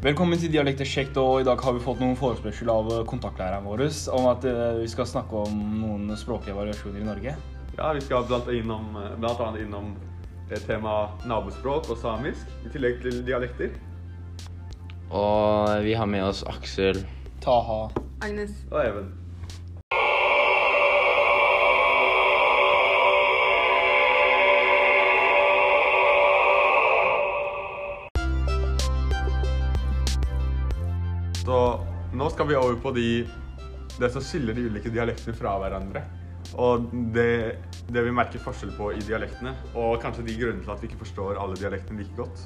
Velkommen til Dialekterskjekt, og i dag har vi fått noen forespørsel av eh, kontaktlæreren vår om at eh, vi skal snakke om noen språklige variasjoner i Norge. Ja, vi skal blant, innom, blant annet innom et tema nabospråk og samisk, i tillegg til dialekter. Og vi har med oss Aksel. Taha. Agnes. Og Even. Så nå skal vi over på de, det som skiller de ulike dialektene fra hverandre. Og det, det vi merker forskjell på i dialektene, og kanskje de grunnene til at vi ikke forstår alle dialektene like godt.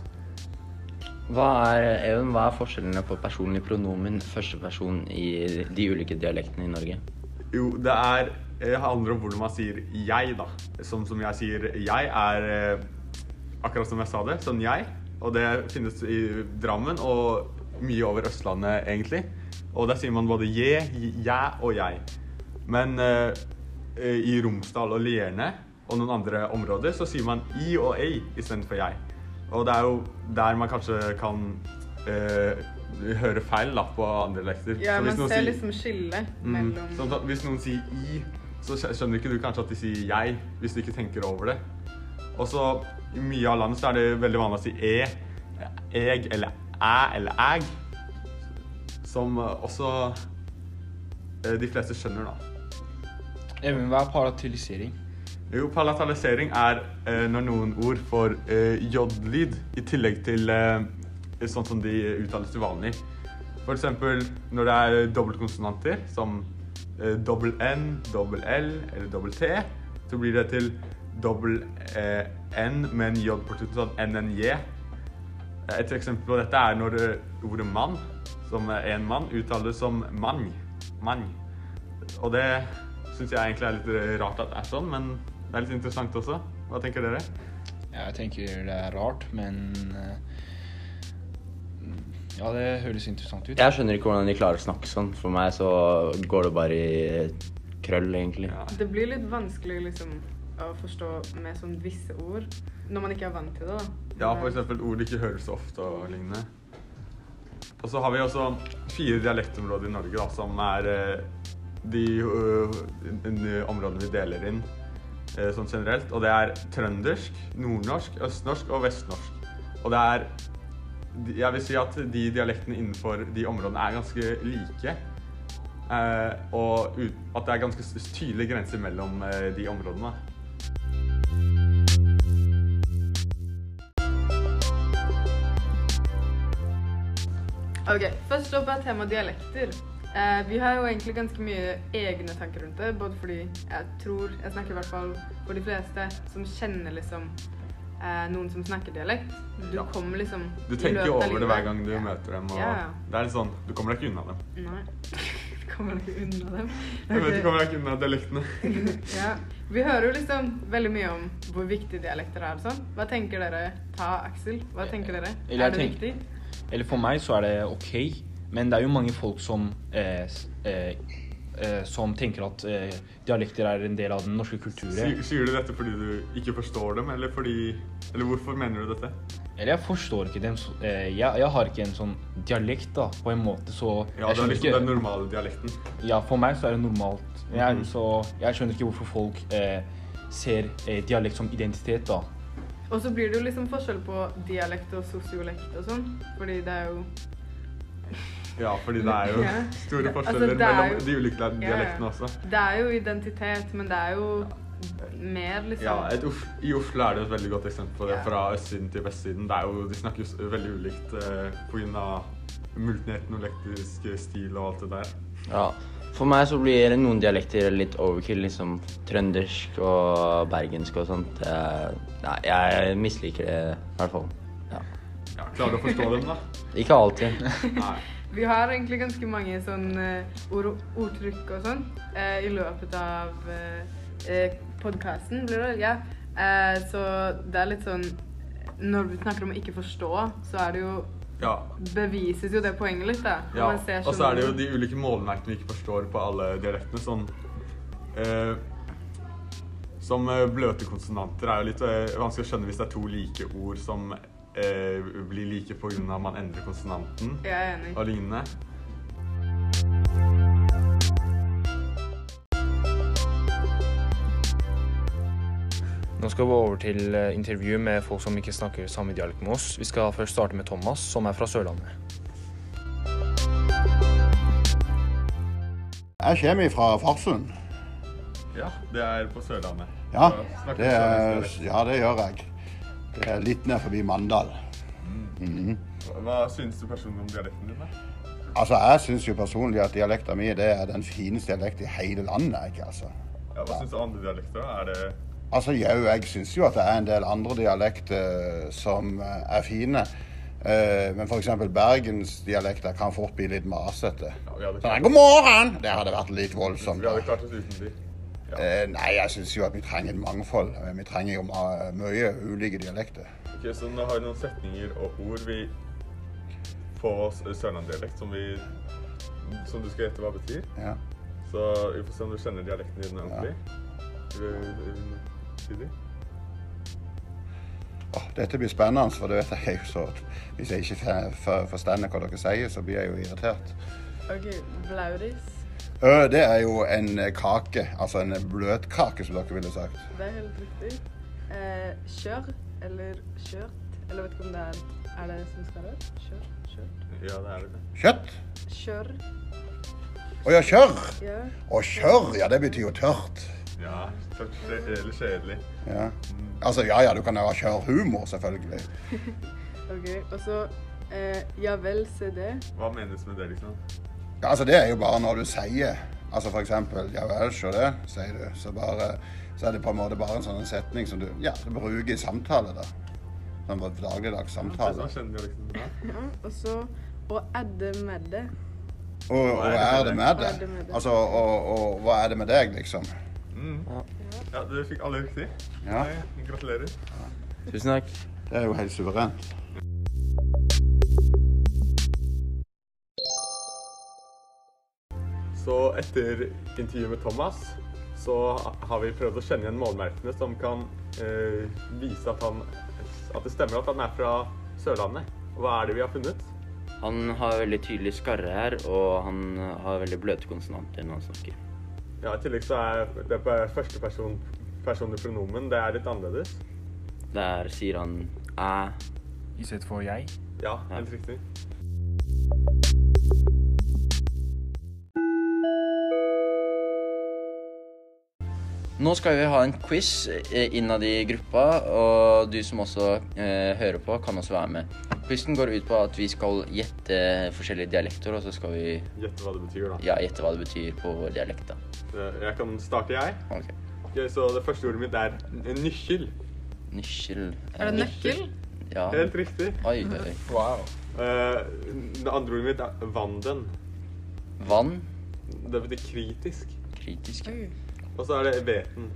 Hva er, Even, hva er forskjellene på personlig pronomen førsteperson i de ulike dialektene i Norge? Jo, det er det handler om hvordan man sier 'jeg', da. Som, som jeg sier 'jeg', er eh, akkurat som jeg sa det, sånn 'jeg'. Og det finnes i Drammen og mye over Østlandet, egentlig. Og der sier man både 'je', 'jeg' og 'jeg'. Men uh, i Romsdal og Lierne og noen andre områder så sier man 'i' og 'ei' istedenfor 'jeg'. Og det er jo der man kanskje kan uh, høre feil da, på andre lekser. Ja, man ser sier- liksom skillet Mm. mellom Sånn at hvis noen sier i, så skjønner ikke du kanskje at de sier jeg, hvis du ikke tenker over det. Og så i mye av landet så er det veldig vanlig å si e, eg eller æ eller æg. Som eh, også eh, de fleste skjønner, da. Even, hva er palatalisering? Jo, palatalisering er eh, når noen ord får j-lyd i tillegg til sånn som de uttales til vanlig. For eksempel når det er dobbeltkonsonanter som dobbel N, dobbel L eller dobbel T, så blir det til dobbel N med en J på slutten, sånn NNJ. Et eksempel på dette er når ordet mann, som er en mann, uttales som mann. Mann. Og det syns jeg egentlig er litt rart at det er sånn, men det er litt interessant også. Hva tenker dere? Jeg tenker det er rart, men eh, Ja, det høres interessant ut. Jeg skjønner ikke hvordan de klarer å snakke sånn. For meg så går det bare i krøll, egentlig. Ja. Det blir litt vanskelig liksom å forstå med sånn visse ord når man ikke er vant til det. da. Ja, eksempel ord du ikke hører så ofte og lignende. Og så har vi også fire dialektområder i Norge da, som er eh, de de områdene vi deler inn eh, sånn generelt. Og det er trøndersk, nordnorsk, østnorsk og vestnorsk. Og det er Jeg vil si at de dialektene innenfor de områdene er ganske like. Eh, og at det er ganske tydelige grenser mellom eh, de områdene. Ok, Først opp er tema dialekter. Eh, vi har jo egentlig ganske mye egne tanker rundt det. Både fordi jeg tror, jeg snakker i hvert fall for de fleste, som kjenner liksom eh, noen som snakker dialekt. Du Ja. kommer liksom Du tenker jo over det hver gang du Ja. møter dem. Og Ja. Det er litt sånn, Du kommer deg ikke unna dem. Nei. Du kommer deg ikke unna dem. Jeg vet du kommer deg ikke unna dialektene. ja. Vi hører jo liksom veldig mye om hvor viktig dialekter er. og Sånn. Hva tenker dere? Ta Aksel. Hva tenker dere? Eller Er det tenk- viktig? Eller for meg så er det ok, men det er jo mange folk som eh, eh, eh, som tenker at eh, dialekter er en del av den norske kulturen. Sier, du dette fordi du ikke forstår dem, eller fordi Eller hvorfor mener du dette? Eller jeg forstår ikke dem. eh, jeg, jeg har ikke en sånn dialekt, da, på en måte, så Ja, det er liksom ikke den normale dialekten. Ja, for meg så er det normalt. Jeg, Mhm. Så jeg skjønner ikke hvorfor folk eh, ser eh, dialekt som identitet, da. Og så blir det jo liksom forskjell på dialekt og sosiolekt og sånn. Fordi det er jo Ja, fordi det er jo Ja. store forskjeller altså, mellom jo- de ulike Ja, dialektene ja. også. Det er jo identitet, men det er jo mer liksom Ja, et Of I Oslo er det et veldig godt eksempel på det, Ja. fra østsiden til vestsiden. Det er jo, de snakker jo veldig ulikt eh, pga. multietnolektisk stil og alt det der. Ja. For meg så blir noen dialekter litt overkill, liksom trøndersk og bergensk og sånt. Jeg, nei, jeg misliker det i hvert fall. Ja. Ja, Klarer du å forstå dem, da? Ikke alltid. Nei. Vi har egentlig ganske mange sånn eh, ord ordtrykk og sånn eh, i løpet av eh, podkasten, blir det? Ja. Eh, så det er litt sånn Når vi snakker om å ikke forstå, så er det jo Ja. Bevises jo det poenget litt, da. Ja, og så er det jo sånn- de ulike målmerkene vi ikke forstår på alle dialektene. Sånn eh, Som eh, bløte konsonanter er jo litt eh, vanskelig å skjønne hvis det er to like ord som eh, blir like pga. man endrer konsonanten Jeg er enig. og lignende. Nå skal vi over til eh, intervju med folk som ikke snakker samme dialekt med oss. Vi skal først starte med Thomas, som er fra Sørlandet. Jeg kommer fra Farsund. Ja, det er på Sørlandet. Ja, det, er, ja, det gjør jeg. Det er litt ned forbi Mandal. Mhm. Hva syns du personlig om dialekten din? da? Altså, Jeg syns jo personlig at dialekten min er den fineste dialekten i hele landet. ikke altså. Ja, hva syns du om andre dialekter? Er det Altså, jau, jeg syns jo at det er en del andre dialekter som eh, er fine. Eh, Men f.eks. bergensdialekter kan fort bli litt masete. ja, Sånn, God morgen! Det hadde vært litt voldsomt. vi hadde klart oss uten de. Ja. Eh, Nei, jeg syns jo at vi trenger et mangfold. Vi trenger jo mye ulike dialekter. Ok, Så nå har vi noen setninger og ord vi får oss sørlandsdialekt som vi som du skal gjette hva betyr. Ja. Så vi får se om du kjenner dialekten din ordentlig. Vil du- vil du si det? Åh, dette blir spennende, for det vet jeg jo så Hvis jeg ikke forstår hva dere sier, så blir jeg jo irritert. OK, Blauris. Ø, det er jo en eh, kake, altså en bløtkake, som dere ville sagt. Det er helt riktig. Eh, kjør eller kjørt. Eller vet ikke om det er Er det som skal det? Kjør, kjørt. Ja, det er det. Kjøtt? Kjør. Å ja, kjørr. Ja. Og kjør. ja, det betyr jo tørt. Ja, eller kjedelig. Ja. Altså, ja ja, du kan jo ha kjørrhumor, selvfølgelig. OK. Og så eh, Ja vel, se det. Hva menes med det, liksom? Ja, altså, det er jo bare når du sier Altså for eksempel Ja vel, se det, sier du. Så bare Så er det på en måte bare en sånn setning som du Ja, du bruker i samtale, da. Sånn på dagligdags er samtale. sånn da. Ja. Og så Og edde med det. Og, og er det er det det? med det? Altså, og, og hva er det med deg, liksom? Mm. Ja, du fikk alle riktig. Ja, Nei, Gratulerer. Tusen takk. det er jo helt suverent. Så etter intervjuet med Thomas, så har vi prøvd å kjenne igjen målmerkene som kan eh, vise at, han, at det stemmer at han er fra Sørlandet. Hva er det vi har funnet? Han har veldig tydelig skarre her, og han har veldig bløte konsonanter når han snakker. Ja, I tillegg så er det på første person, i pronomen det er litt annerledes. Der sier han æ. I stedet for jeg. Ja, helt riktig. Nå skal vi ha en quiz eh, innad i gruppa, og du som også eh, hører på, kan også være med. Quizen går ut på at vi skal gjette forskjellige dialekter, og så skal vi Gjette hva det betyr, da. ja, gjette hva det betyr på vår dialekt. da. Eh, Jeg kan starte, jeg. Ok. Ok, så det første ordet mitt er n- nykkel. Nykkel Er det nøkkel? Ja. Helt riktig. Oi, oi, oi. Wow. Eh, Det andre ordet mitt er vanden. Vann. Det betyr kritisk. Kritisk. Oi. Og så er det veten.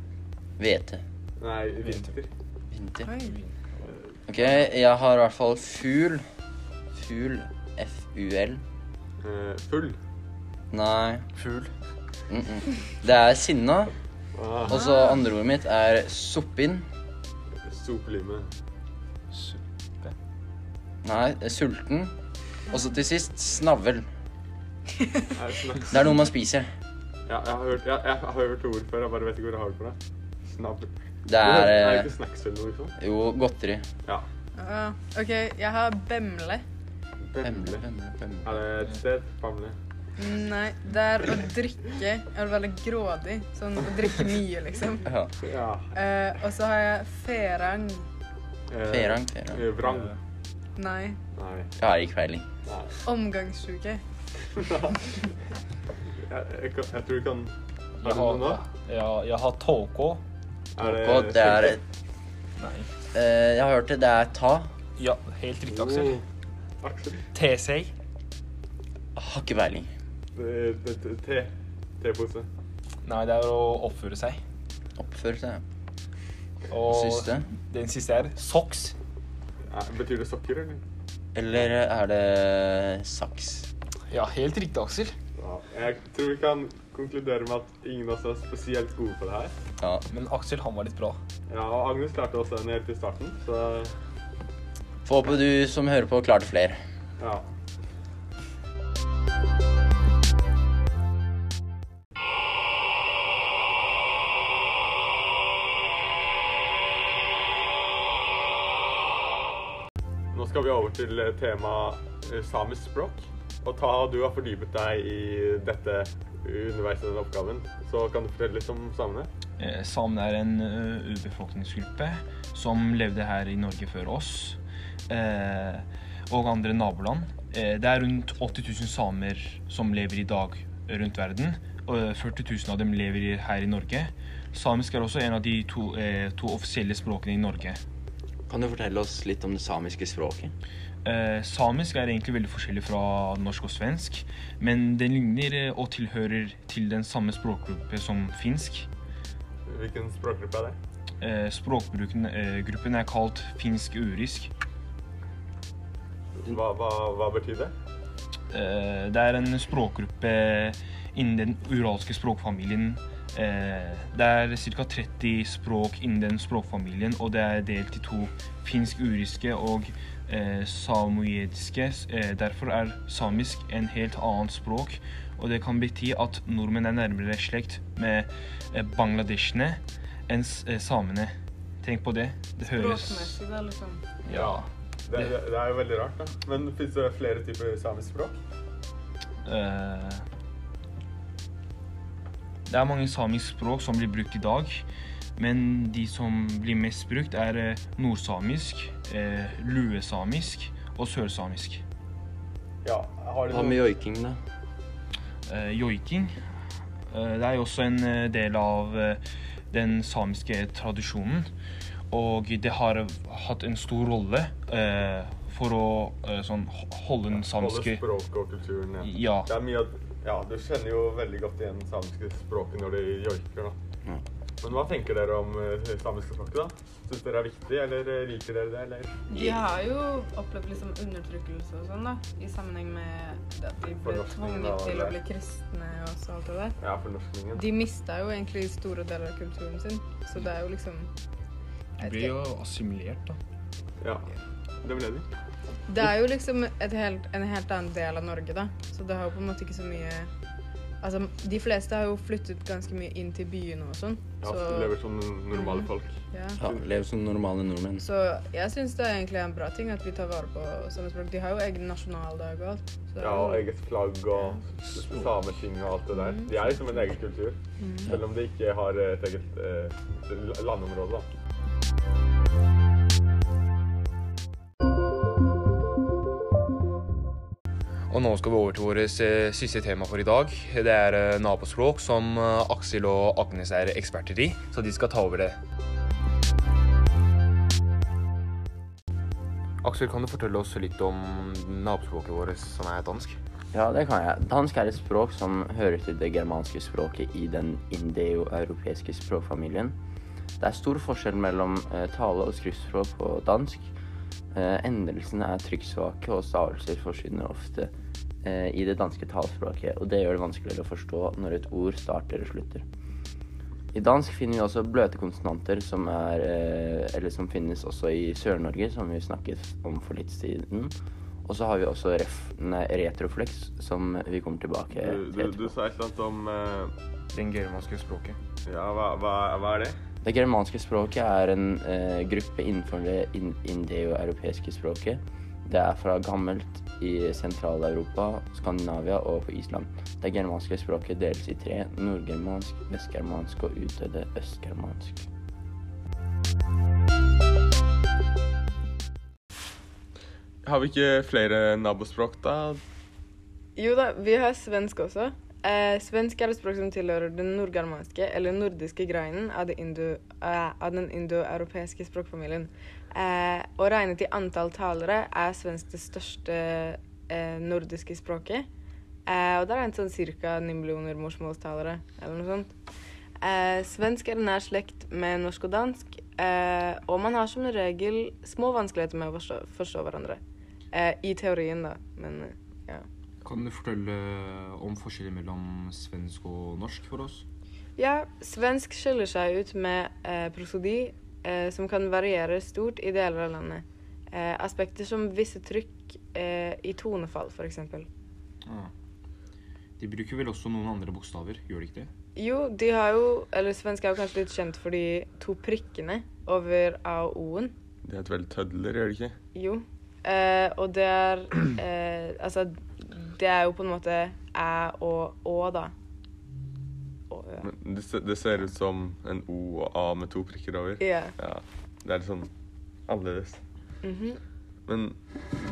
Hvete. Nei, vinter. Vinter. Oi. Ok, jeg har i hvert fall fugl. Fugl. F-u-l. Eh, full. Nei. Fugl. Mm -mm. Det er sinna. Ah, Og så andre ordet mitt er soppinn. Sopelime. Suppe. Nei, sulten. Og så til sist snavl. Det er noe man spiser. Ja, jeg har hørt, jeg, jeg har hørt ord før, jeg bare vet ikke hvor jeg har det fra. Snabb. Det er er det eh, ikke snacks eller noe sånt? jo godteri. Ja. Ah, OK, jeg har bemle. Bemle, Bemle. bemle. Er det et sted? Bemle Nei, det er å drikke. Jeg er veldig grådig. Sånn å drikke mye, liksom. Ja. Ja. Eh, og så har jeg ferang. Eh, Ferang, ferang. Vrang. Nei. Nei. Jeg har ikke peiling. Nei. Omgangssjuke. Jeg, jeg, jeg tror vi kan Har du noe nå? ja, jeg har tåkå. Er Og det er Nei. Uh, Jeg har hørt det. Det er ta. Ja, helt riktig, Aksel. Oh. Aksel. Seg. Har ikke peiling. Det- det- det- Te. Tepose. Nei, det er å oppføre seg. Oppføre seg. ja. Og Siste. den siste er socks. Ja, betyr det sokker, eller? Eller er det saks? Ja, helt riktig, Aksel. Jeg tror vi kan konkludere med at ingen av oss er spesielt gode på det her. Ja. Men Aksel, han var litt bra. Ja, og Agnes klarte også den helt i starten, så Får håpe du som hører på, klarte flere. Ja. Nå skal vi over til tema eh, samisk språk. Og Taha, du har fordypet deg i dette underveis i denne oppgaven. Så kan du fortelle litt om samene? Eh, Samene er en eh, urbefolkningsgruppe som levde her i Norge før oss, eh, og andre naboland. Eh, Det er rundt 80 000 samer som lever i dag rundt verden, og 40 000 av dem lever her i Norge. Samisk er også en av de to, to offisielle språkene i Norge. Kan du fortelle oss litt om det samiske språket? Eh, samisk er egentlig veldig forskjellig fra norsk og svensk, men den ligner eh, og tilhører til den samme språkgruppe som finsk. Hvilken språkgruppe er det? Eh, språkgruppen eh, er kalt finsk-urisk. Hva, hva, hva betyr det? Eh, det er en språkgruppe innen den uralske språkfamilien. Eh, det er ca. 30 språk innen den språkfamilien, og det er delt i to finsk-uriske og eh, samoyediske. Eh, derfor er samisk en helt annet språk, og det kan bety at nordmenn er nærmere slekt med eh, bangladeshene enn eh, samene. Tenk på det. Det høres Språkmessig, da, liksom. Ja. Det, det, det er jo veldig rart, da. Men fins det flere typer samisk språk? Eh, det er mange samiske språk som blir brukt i dag, men de som blir mest brukt, er eh, nordsamisk, eh, luesamisk og sørsamisk. Ja. Har de Hva med joiking, da? Eh, joiking eh, det er jo også en del av eh, den samiske tradisjonen, og det har hatt en stor rolle eh, for å eh, sånn, holde den samiske Holde språket og kulturen igjen. Ja. Det er mye Ja, du kjenner jo veldig godt igjen samiske språket når de joiker, da. Ja. Men hva tenker dere om eh, samiske språket, da? Syns dere er viktig, eller eh, liker dere det, eller? De har jo opplevd liksom undertrykkelse og sånn, da. I sammenheng med at de ble tvunget til å bli kristne og så alt det der. Ja, fornorskningen. De mista jo egentlig store deler av kulturen sin, så det er jo liksom De ble jo assimilert, da. Ja, det ble de. Det er jo liksom et helt, en helt annen del av Norge, da. Så det har jo på en måte ikke så mye Altså, de fleste har jo flyttet ganske mye inn til byene og sånn. Ja, Så, Lever som normale folk. ja. Ja, lever som normale nordmenn. så jeg syns det er egentlig en bra ting at vi tar vare på samme språk. De har jo egen nasjonaldag og alt. Så Ja, og eget flagg og sameting og alt det der. De er liksom en egen kultur. Mm. Selv om de ikke har et eget eh, landområde, da. Og nå skal vi over til vårt eh, siste tema for i dag. Det er eh, nabospråk, som eh, Aksel og Agnes er eksperter i, så de skal ta over det. Aksel, kan du fortelle oss litt om nabospråket vårt, som er dansk? Ja, det kan jeg. Dansk er et språk som hører til det germanske språket i den indoeuropeiske språkfamilien. Det er stor forskjell mellom tale- og skriftspråk på dansk. Eh, endelsene er trykksvake, og stavelser forsvinner ofte eh, i det danske talspråket, Og det gjør det vanskeligere å forstå når et ord starter og slutter. I dansk finner vi også bløte konsonanter, som, er, eh, eller som finnes også i Sør-Norge, som vi snakket om for litt siden. Og så har vi også ref, nei, retroflex, som vi kommer tilbake til du, du du sa et eller annet om uh... Den germanske språket. Ja, hva, hva, hva er det? Det germanske språket er en eh, gruppe innenfor det in indoeuropeiske språket. Det er fra gammelt i Sentral-Europa, Skandinavia og på Island. Det germanske språket deles i tre. Nordgermansk, vestgermansk og utdødde østgermansk. Har vi ikke flere nabospråk, da? Jo da, vi har svensk også. Eh, svensk er et språk som tilhører den nordgermanske, eller nordiske greinen av, indo, eh, av den indoeuropeiske språkfamilien. Eh, og regnet i antall talere er svensk det største eh, nordiske språket. Eh, og det er en sånn ca. 9 millioner morsmålstalere, eller noe sånt. Eh, svensk er nær slekt med norsk og dansk, og man har som regel små vanskeligheter med å forstå, forstå hverandre. I teorien, da, men ja. Kan du fortelle om forskjellen mellom svensk og norsk for oss? Ja, svensk skiller seg ut med eh, prosodi, eh, som kan variere stort i deler av landet. eh, aspekter som visse trykk eh, i tonefall, f.eks. Ah. De bruker vel også noen andre bokstaver, gjør de ikke det? Jo, de har jo Eller svensk er jo kanskje litt kjent for de to prikkene over A og O-en. Det heter vel tødler, gjør det ikke? Jo. Eh, og det er eh, Altså, det er jo på en måte æ og å, da. Og det, det ser ut som en O og A med to prikker over. Yeah. Ja, det er litt sånn annerledes. Mhm. Men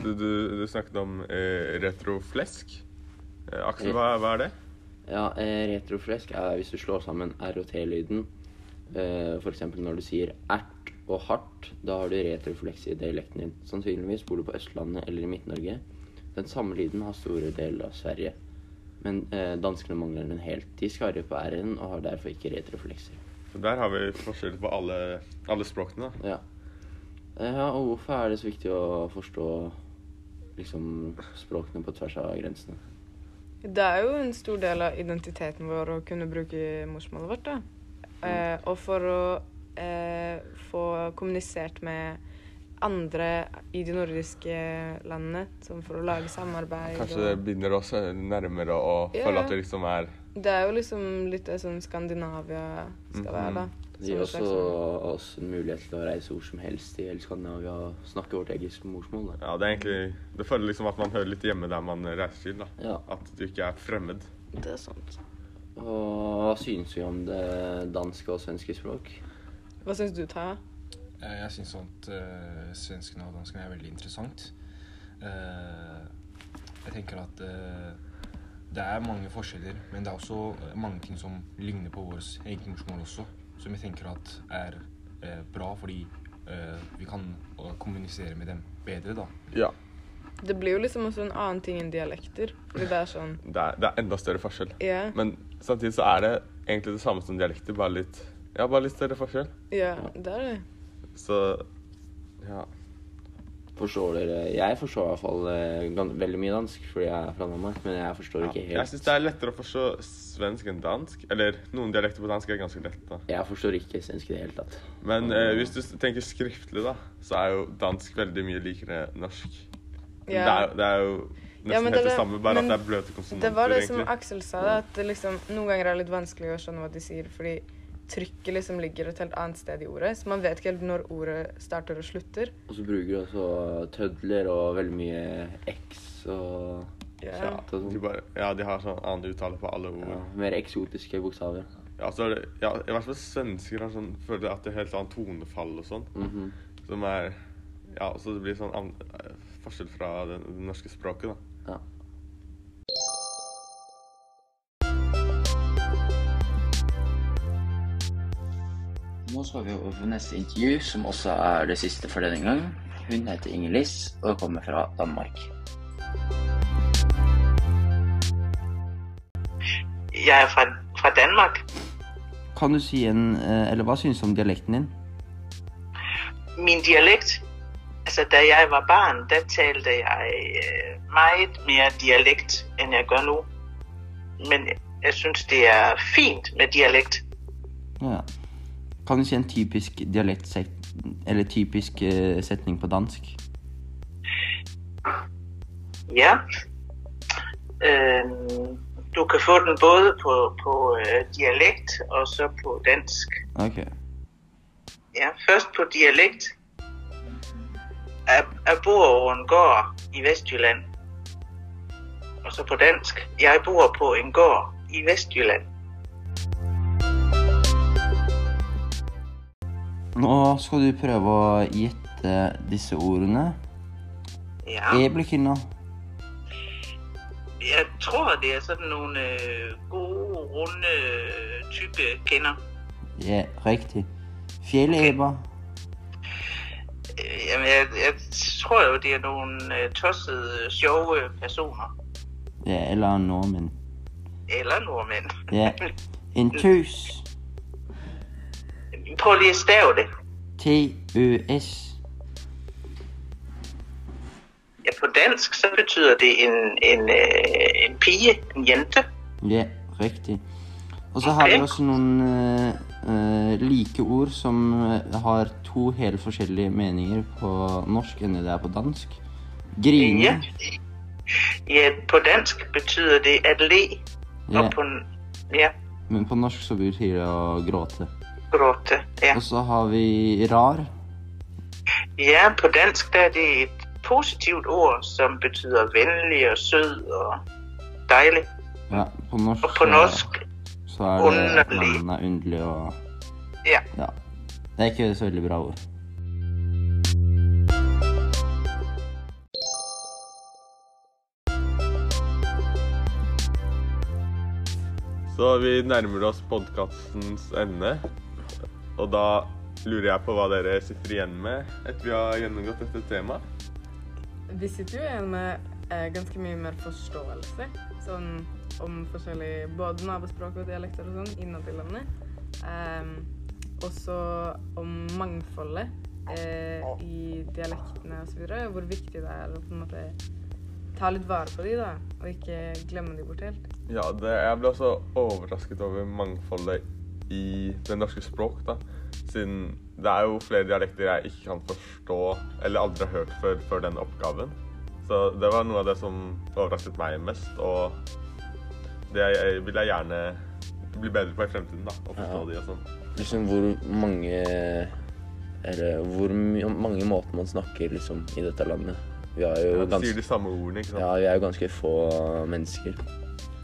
du, du, du snakket om eh, retroflesk. Eh, Aksel, hva, hva er det? Ja, eh, retroflesk er hvis du slår sammen R og T-lyden. Eh, eksempel når du sier ert og hardt, da har du retrofleks i dialekten din. Sannsynligvis bor du på Østlandet eller i Midt-Norge. Den samme lyden har store deler av Sverige. Men eh, danskene mangler den helt. De skarrer på R-en og har derfor ikke retroflekser. Så der har vi forskjell på alle, alle språkene. da. Ja. Eh, ja, og hvorfor er det så viktig å forstå liksom språkene på tvers av grensene? Det er jo en stor del av identiteten vår å kunne bruke morsmålet vårt. da. Eh, og for å eh, få kommunisert med andre i de nordiske landene, som for å lage samarbeid Kanskje det og binder oss eh, nærmere og Ja. føle at det liksom er Det er jo liksom litt det sånn Skandinavia skal være, da. Det gir også sånn- oss en mulighet til å reise hvor som helst i hele Skandinavia og snakke vårt eget morsmål. Da. Ja, det er egentlig Det føler liksom at man hører litt hjemme der man reiser til. da. Ja. At du ikke er fremmed. Det er sant. Og hva synes vi om det danske og svenske språk? Hva syns du, Taha? Eh, Jeg syns at uh, svenskene og danskene er veldig interessant. Uh, jeg tenker at uh, det er mange forskjeller, men det er også eh, mange ting som ligner på vårt eget morsmål også. Som jeg tenker at er eh, bra, fordi eh, vi kan eh, kommunisere med dem bedre, da. Ja. Det blir jo liksom også en annen ting enn dialekter. Fordi det er sånn Det er, det er enda større forskjell. Yeah. Men samtidig så er det egentlig det samme som dialekter, bare litt Ja, bare litt større forskjell. Ja, det er det. Så ja. Forstår dere? Jeg forstår i hvert fall eh, veldig mye dansk fordi jeg er fra Danmark, men jeg forstår ja. ikke Jeg helt syns det er lettere å forstå svensk enn dansk. Eller noen dialekter på dansk er ganske lett. Jeg forstår ikke svensk i det hele tatt. Men eh, hvis du tenker skriftlig, da, så er jo dansk veldig mye likere norsk. Det, er, det er jo nesten Ja, helt det det samme, bare at det er bløte konsonanter, Det var det som egentlig. Aksel sa, da, at det liksom, noen ganger er det litt vanskelig å skjønne hva de sier, fordi trykket liksom ligger et helt annet sted i ordet, så man vet ikke helt når ordet starter og slutter. Og så bruker du også tødler og veldig mye X og Ja. chat og De sånn. bare, ja, de har sånn annen uttale på alle ord. Ja, mer eksotiske bokstaver. Ja, så er det, ja, I hvert fall svensker har sånn, føler at det er helt annet tonefall og sånn. Mhm. Som er Ja, så det blir sånn an, eh, forskjell fra det, det norske språket, da. Ja. Nå skal vi over på neste intervju, som også er det siste for denne gang. Hun heter Inger-Liss og kommer fra Danmark. Jeg er fra, fra Danmark. Kan du si en eh, Eller hva synes du om dialekten din? Min dialekt, altså da jeg var barn, da talte jeg øh, meget mer dialekt, enn jeg gjør nå. Men jeg synes, det er fint med dialekt. Ja. Kan du si en typisk dialektsetning Eller typisk uh, setning på dansk? Ja. Uh, du kan få den både på, på uh, dialekt og så på dansk. Ok. Ja, først på dialekt. Jeg, jeg bor over en gård i Vestjylland. Og så på dansk. Jeg bor på en gård i Vestjylland. Nå skal du prøve å gjette disse ordene. Ja. Eblekinna. Jeg tror, det er sånn nogle øh, gode, runde, type kinner. Ja, riktig. Fjelleba. Okay. Jamen, jeg, jeg tror jo, det er nogle øh, tossede, sjove personer. Ja, eller nordmenn. Eller nordmenn. Ja. En tøs. Det. T-ø-s. Ja, på dansk, så betyder det en, en, øh, en pige, en jente. Ja, riktig. Og så har vi også noen eh, eh, like ord som har to helt forskjellige meninger på norsk enn det er på dansk. Grine. Ja. ja, på dansk betyder det å le, Ja, ja, men på norsk så betyr det å gråte. Gråte. Ja. Og så har vi rar. ja, på dansk der er det et positivt ord, som betyder venlig og sød og deilig. Ja, på norsk, Og på norsk, så, så er det underlig. man er underlig og ja. Ja. Det er ikke så veldig bra ord. Så vi nærmer oss podkastens ende. Og da lurer jeg på hva dere sitter igjen med etter vi har gjennomgått dette temaet. Vi sitter jo igjen med eh, ganske mye mer forståelse sånn, om forskjellige både nabospråk og dialekter og sånn innad i landet. Eh, også om mangfoldet eh, i dialektene osv. Hvor viktig det er å på en måte ta litt vare på de da, og ikke glemme de bort helt. Ja, det, jeg ble også overrasket over mangfoldet i det norske språk, da. Siden det er jo flere dialekter jeg ikke kan forstå, eller aldri har hørt før, før den oppgaven. Så det var noe av det som overrasket meg mest, og det vil jeg gjerne bli bedre på i fremtiden, da. Å forstå Ja. de og sånn. Liksom hvor mange Eller hvor mange måter man snakker liksom i dette landet. Vi har jo Ja, ganske sier de samme ordene, ikke sant? Ja, vi er jo ganske få mennesker.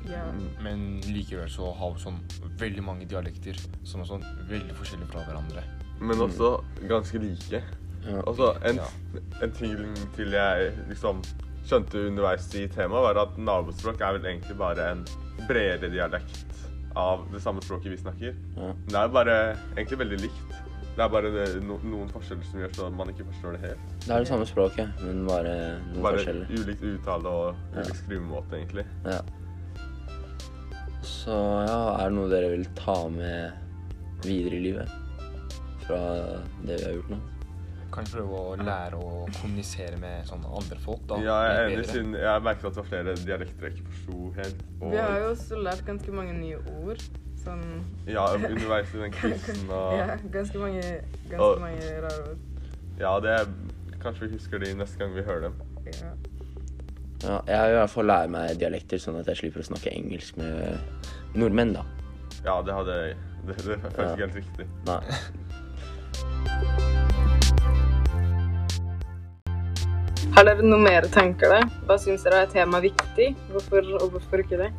Ja. Men likevel så har vi sånn veldig mange dialekter som er sånn veldig forskjellige fra hverandre. Men også ganske like. Ja. Og så en, Ja. en ting til jeg liksom skjønte underveis i temaet, var at nabospråk er vel egentlig bare en bredere dialekt av det samme språket vi snakker. Ja. Det er bare egentlig veldig likt. Det er bare det, no, noen forskjeller som gjør så man ikke forstår det helt. Det er det samme språket, men bare noen Bare forskjeller. ulikt uttale og Ja. ulik skrivemåte, egentlig. Ja. Så ja, er det noe dere vil ta med videre i livet? Fra det vi har gjort nå? Kanskje prøve å lære å kommunisere med sånne andre folk. da. Ja, jeg er enig, siden jeg merket at det var flere dialekter jeg ikke forsto helt. Vi har jo også lært ganske mange nye ord. Sånn Ja, underveis i den krisen og Ja, ganske mange, ganske Og- mange rare ord. Ja, det Kanskje vi husker de neste gang vi hører dem. Ja. Ja, jeg vil i hvert fall lære meg dialekter, sånn at jeg slipper å snakke engelsk med nordmenn, da. Ja, det hadde Det, det føles Ja. ikke helt riktig. Nei. Har dere noe mer tanker da? Hva syns dere er temaet viktig? Hvorfor og hvorfor ikke det?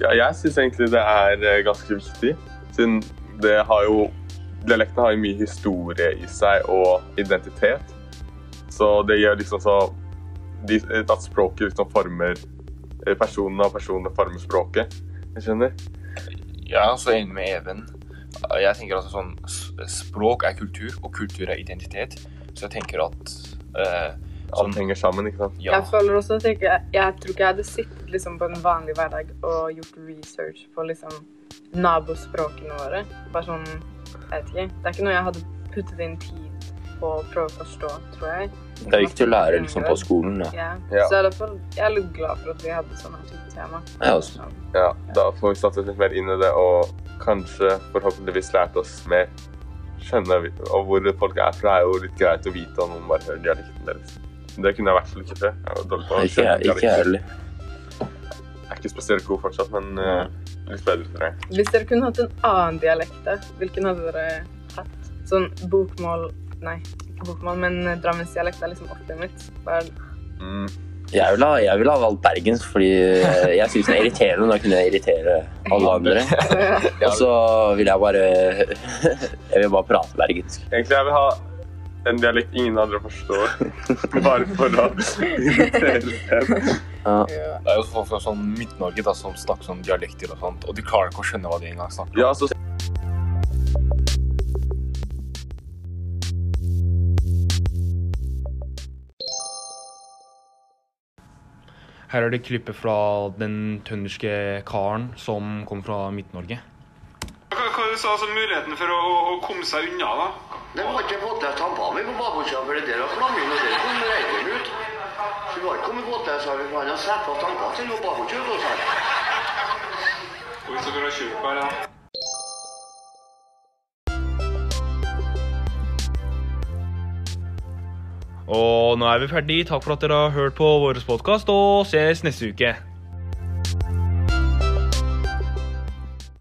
Ja, jeg syns egentlig det er eh, ganske viktig, siden det har jo Dialekten har jo mye historie i seg og identitet. Så det gjør liksom så de, At språket liksom former eh, personene, og personene former språket. Jeg skjønner? Jeg er også enig med Even. Jeg tenker altså sånn Språk er kultur, og kultur er identitet. Så jeg tenker at eh, Alt henger sammen, ikke sant? ja, Jeg føler også at jeg, jeg tror ikke jeg hadde sittet liksom på en vanlig hverdag og gjort research på liksom nabospråkene våre. Bare sånn Jeg vet ikke. Det er ikke noe jeg hadde puttet inn tid på å prøve å forstå, tror jeg. Det er viktig å lære liksom på skolen, da. Ja. Ja. Så hvert jeg er litt glad for at vi hadde sånne type tema. Jeg også. Sånn. Ja, da får vi satt oss litt mer inn i det, og kanskje forhåpentligvis lært oss mer. Skjønne vi- og hvor folk er fra, er jo litt greit å vite om noen bare hører dialekten deres. Det kunne jeg i hvert fall ikke før. Jeg var dårlig på å Ikke skjønne ikke jeg heller. Jeg er ikke spesielt god fortsatt, men uh, litt bedre, tror jeg. Hvis dere kunne hatt en annen dialekt, hvilken hadde dere hatt? Sånn bokmål Nei, ikke bokmål, men eh, drammensdialekt er liksom opplegget mitt. Bare Mm. Jeg vil ha, jeg vil ha valgt bergensk, fordi eh, jeg syns det er irriterende. Da kunne jeg irritere alle andre. Og så vil jeg bare Jeg vil bare prate bergensk. Egentlig jeg vil ha en dialekt ingen andre forstår, bare for å irritere dem. Ja. ja. Det er jo folk fra sånn Midt-Norge som snakker sånn dialekter og sånt, og de klarer ikke å skjønne hva de engang snakker om. Ja, Her er det klippet fra den trønderske karen som kom fra Midt-Norge. Hva, hva du sa altså muligheten for å, å, å komme seg unna, da? Det var ikke fått han tampene mi på bakhodsida, for det der var flammen, og der kom reisen ut. Så vi har ikke kommet fått der, så har vi for han har satt fast tanka sine her. Og Så bra kjøp her, ja. Og nå er vi ferdig. Takk for at dere har hørt på vår podkast, og ses neste uke.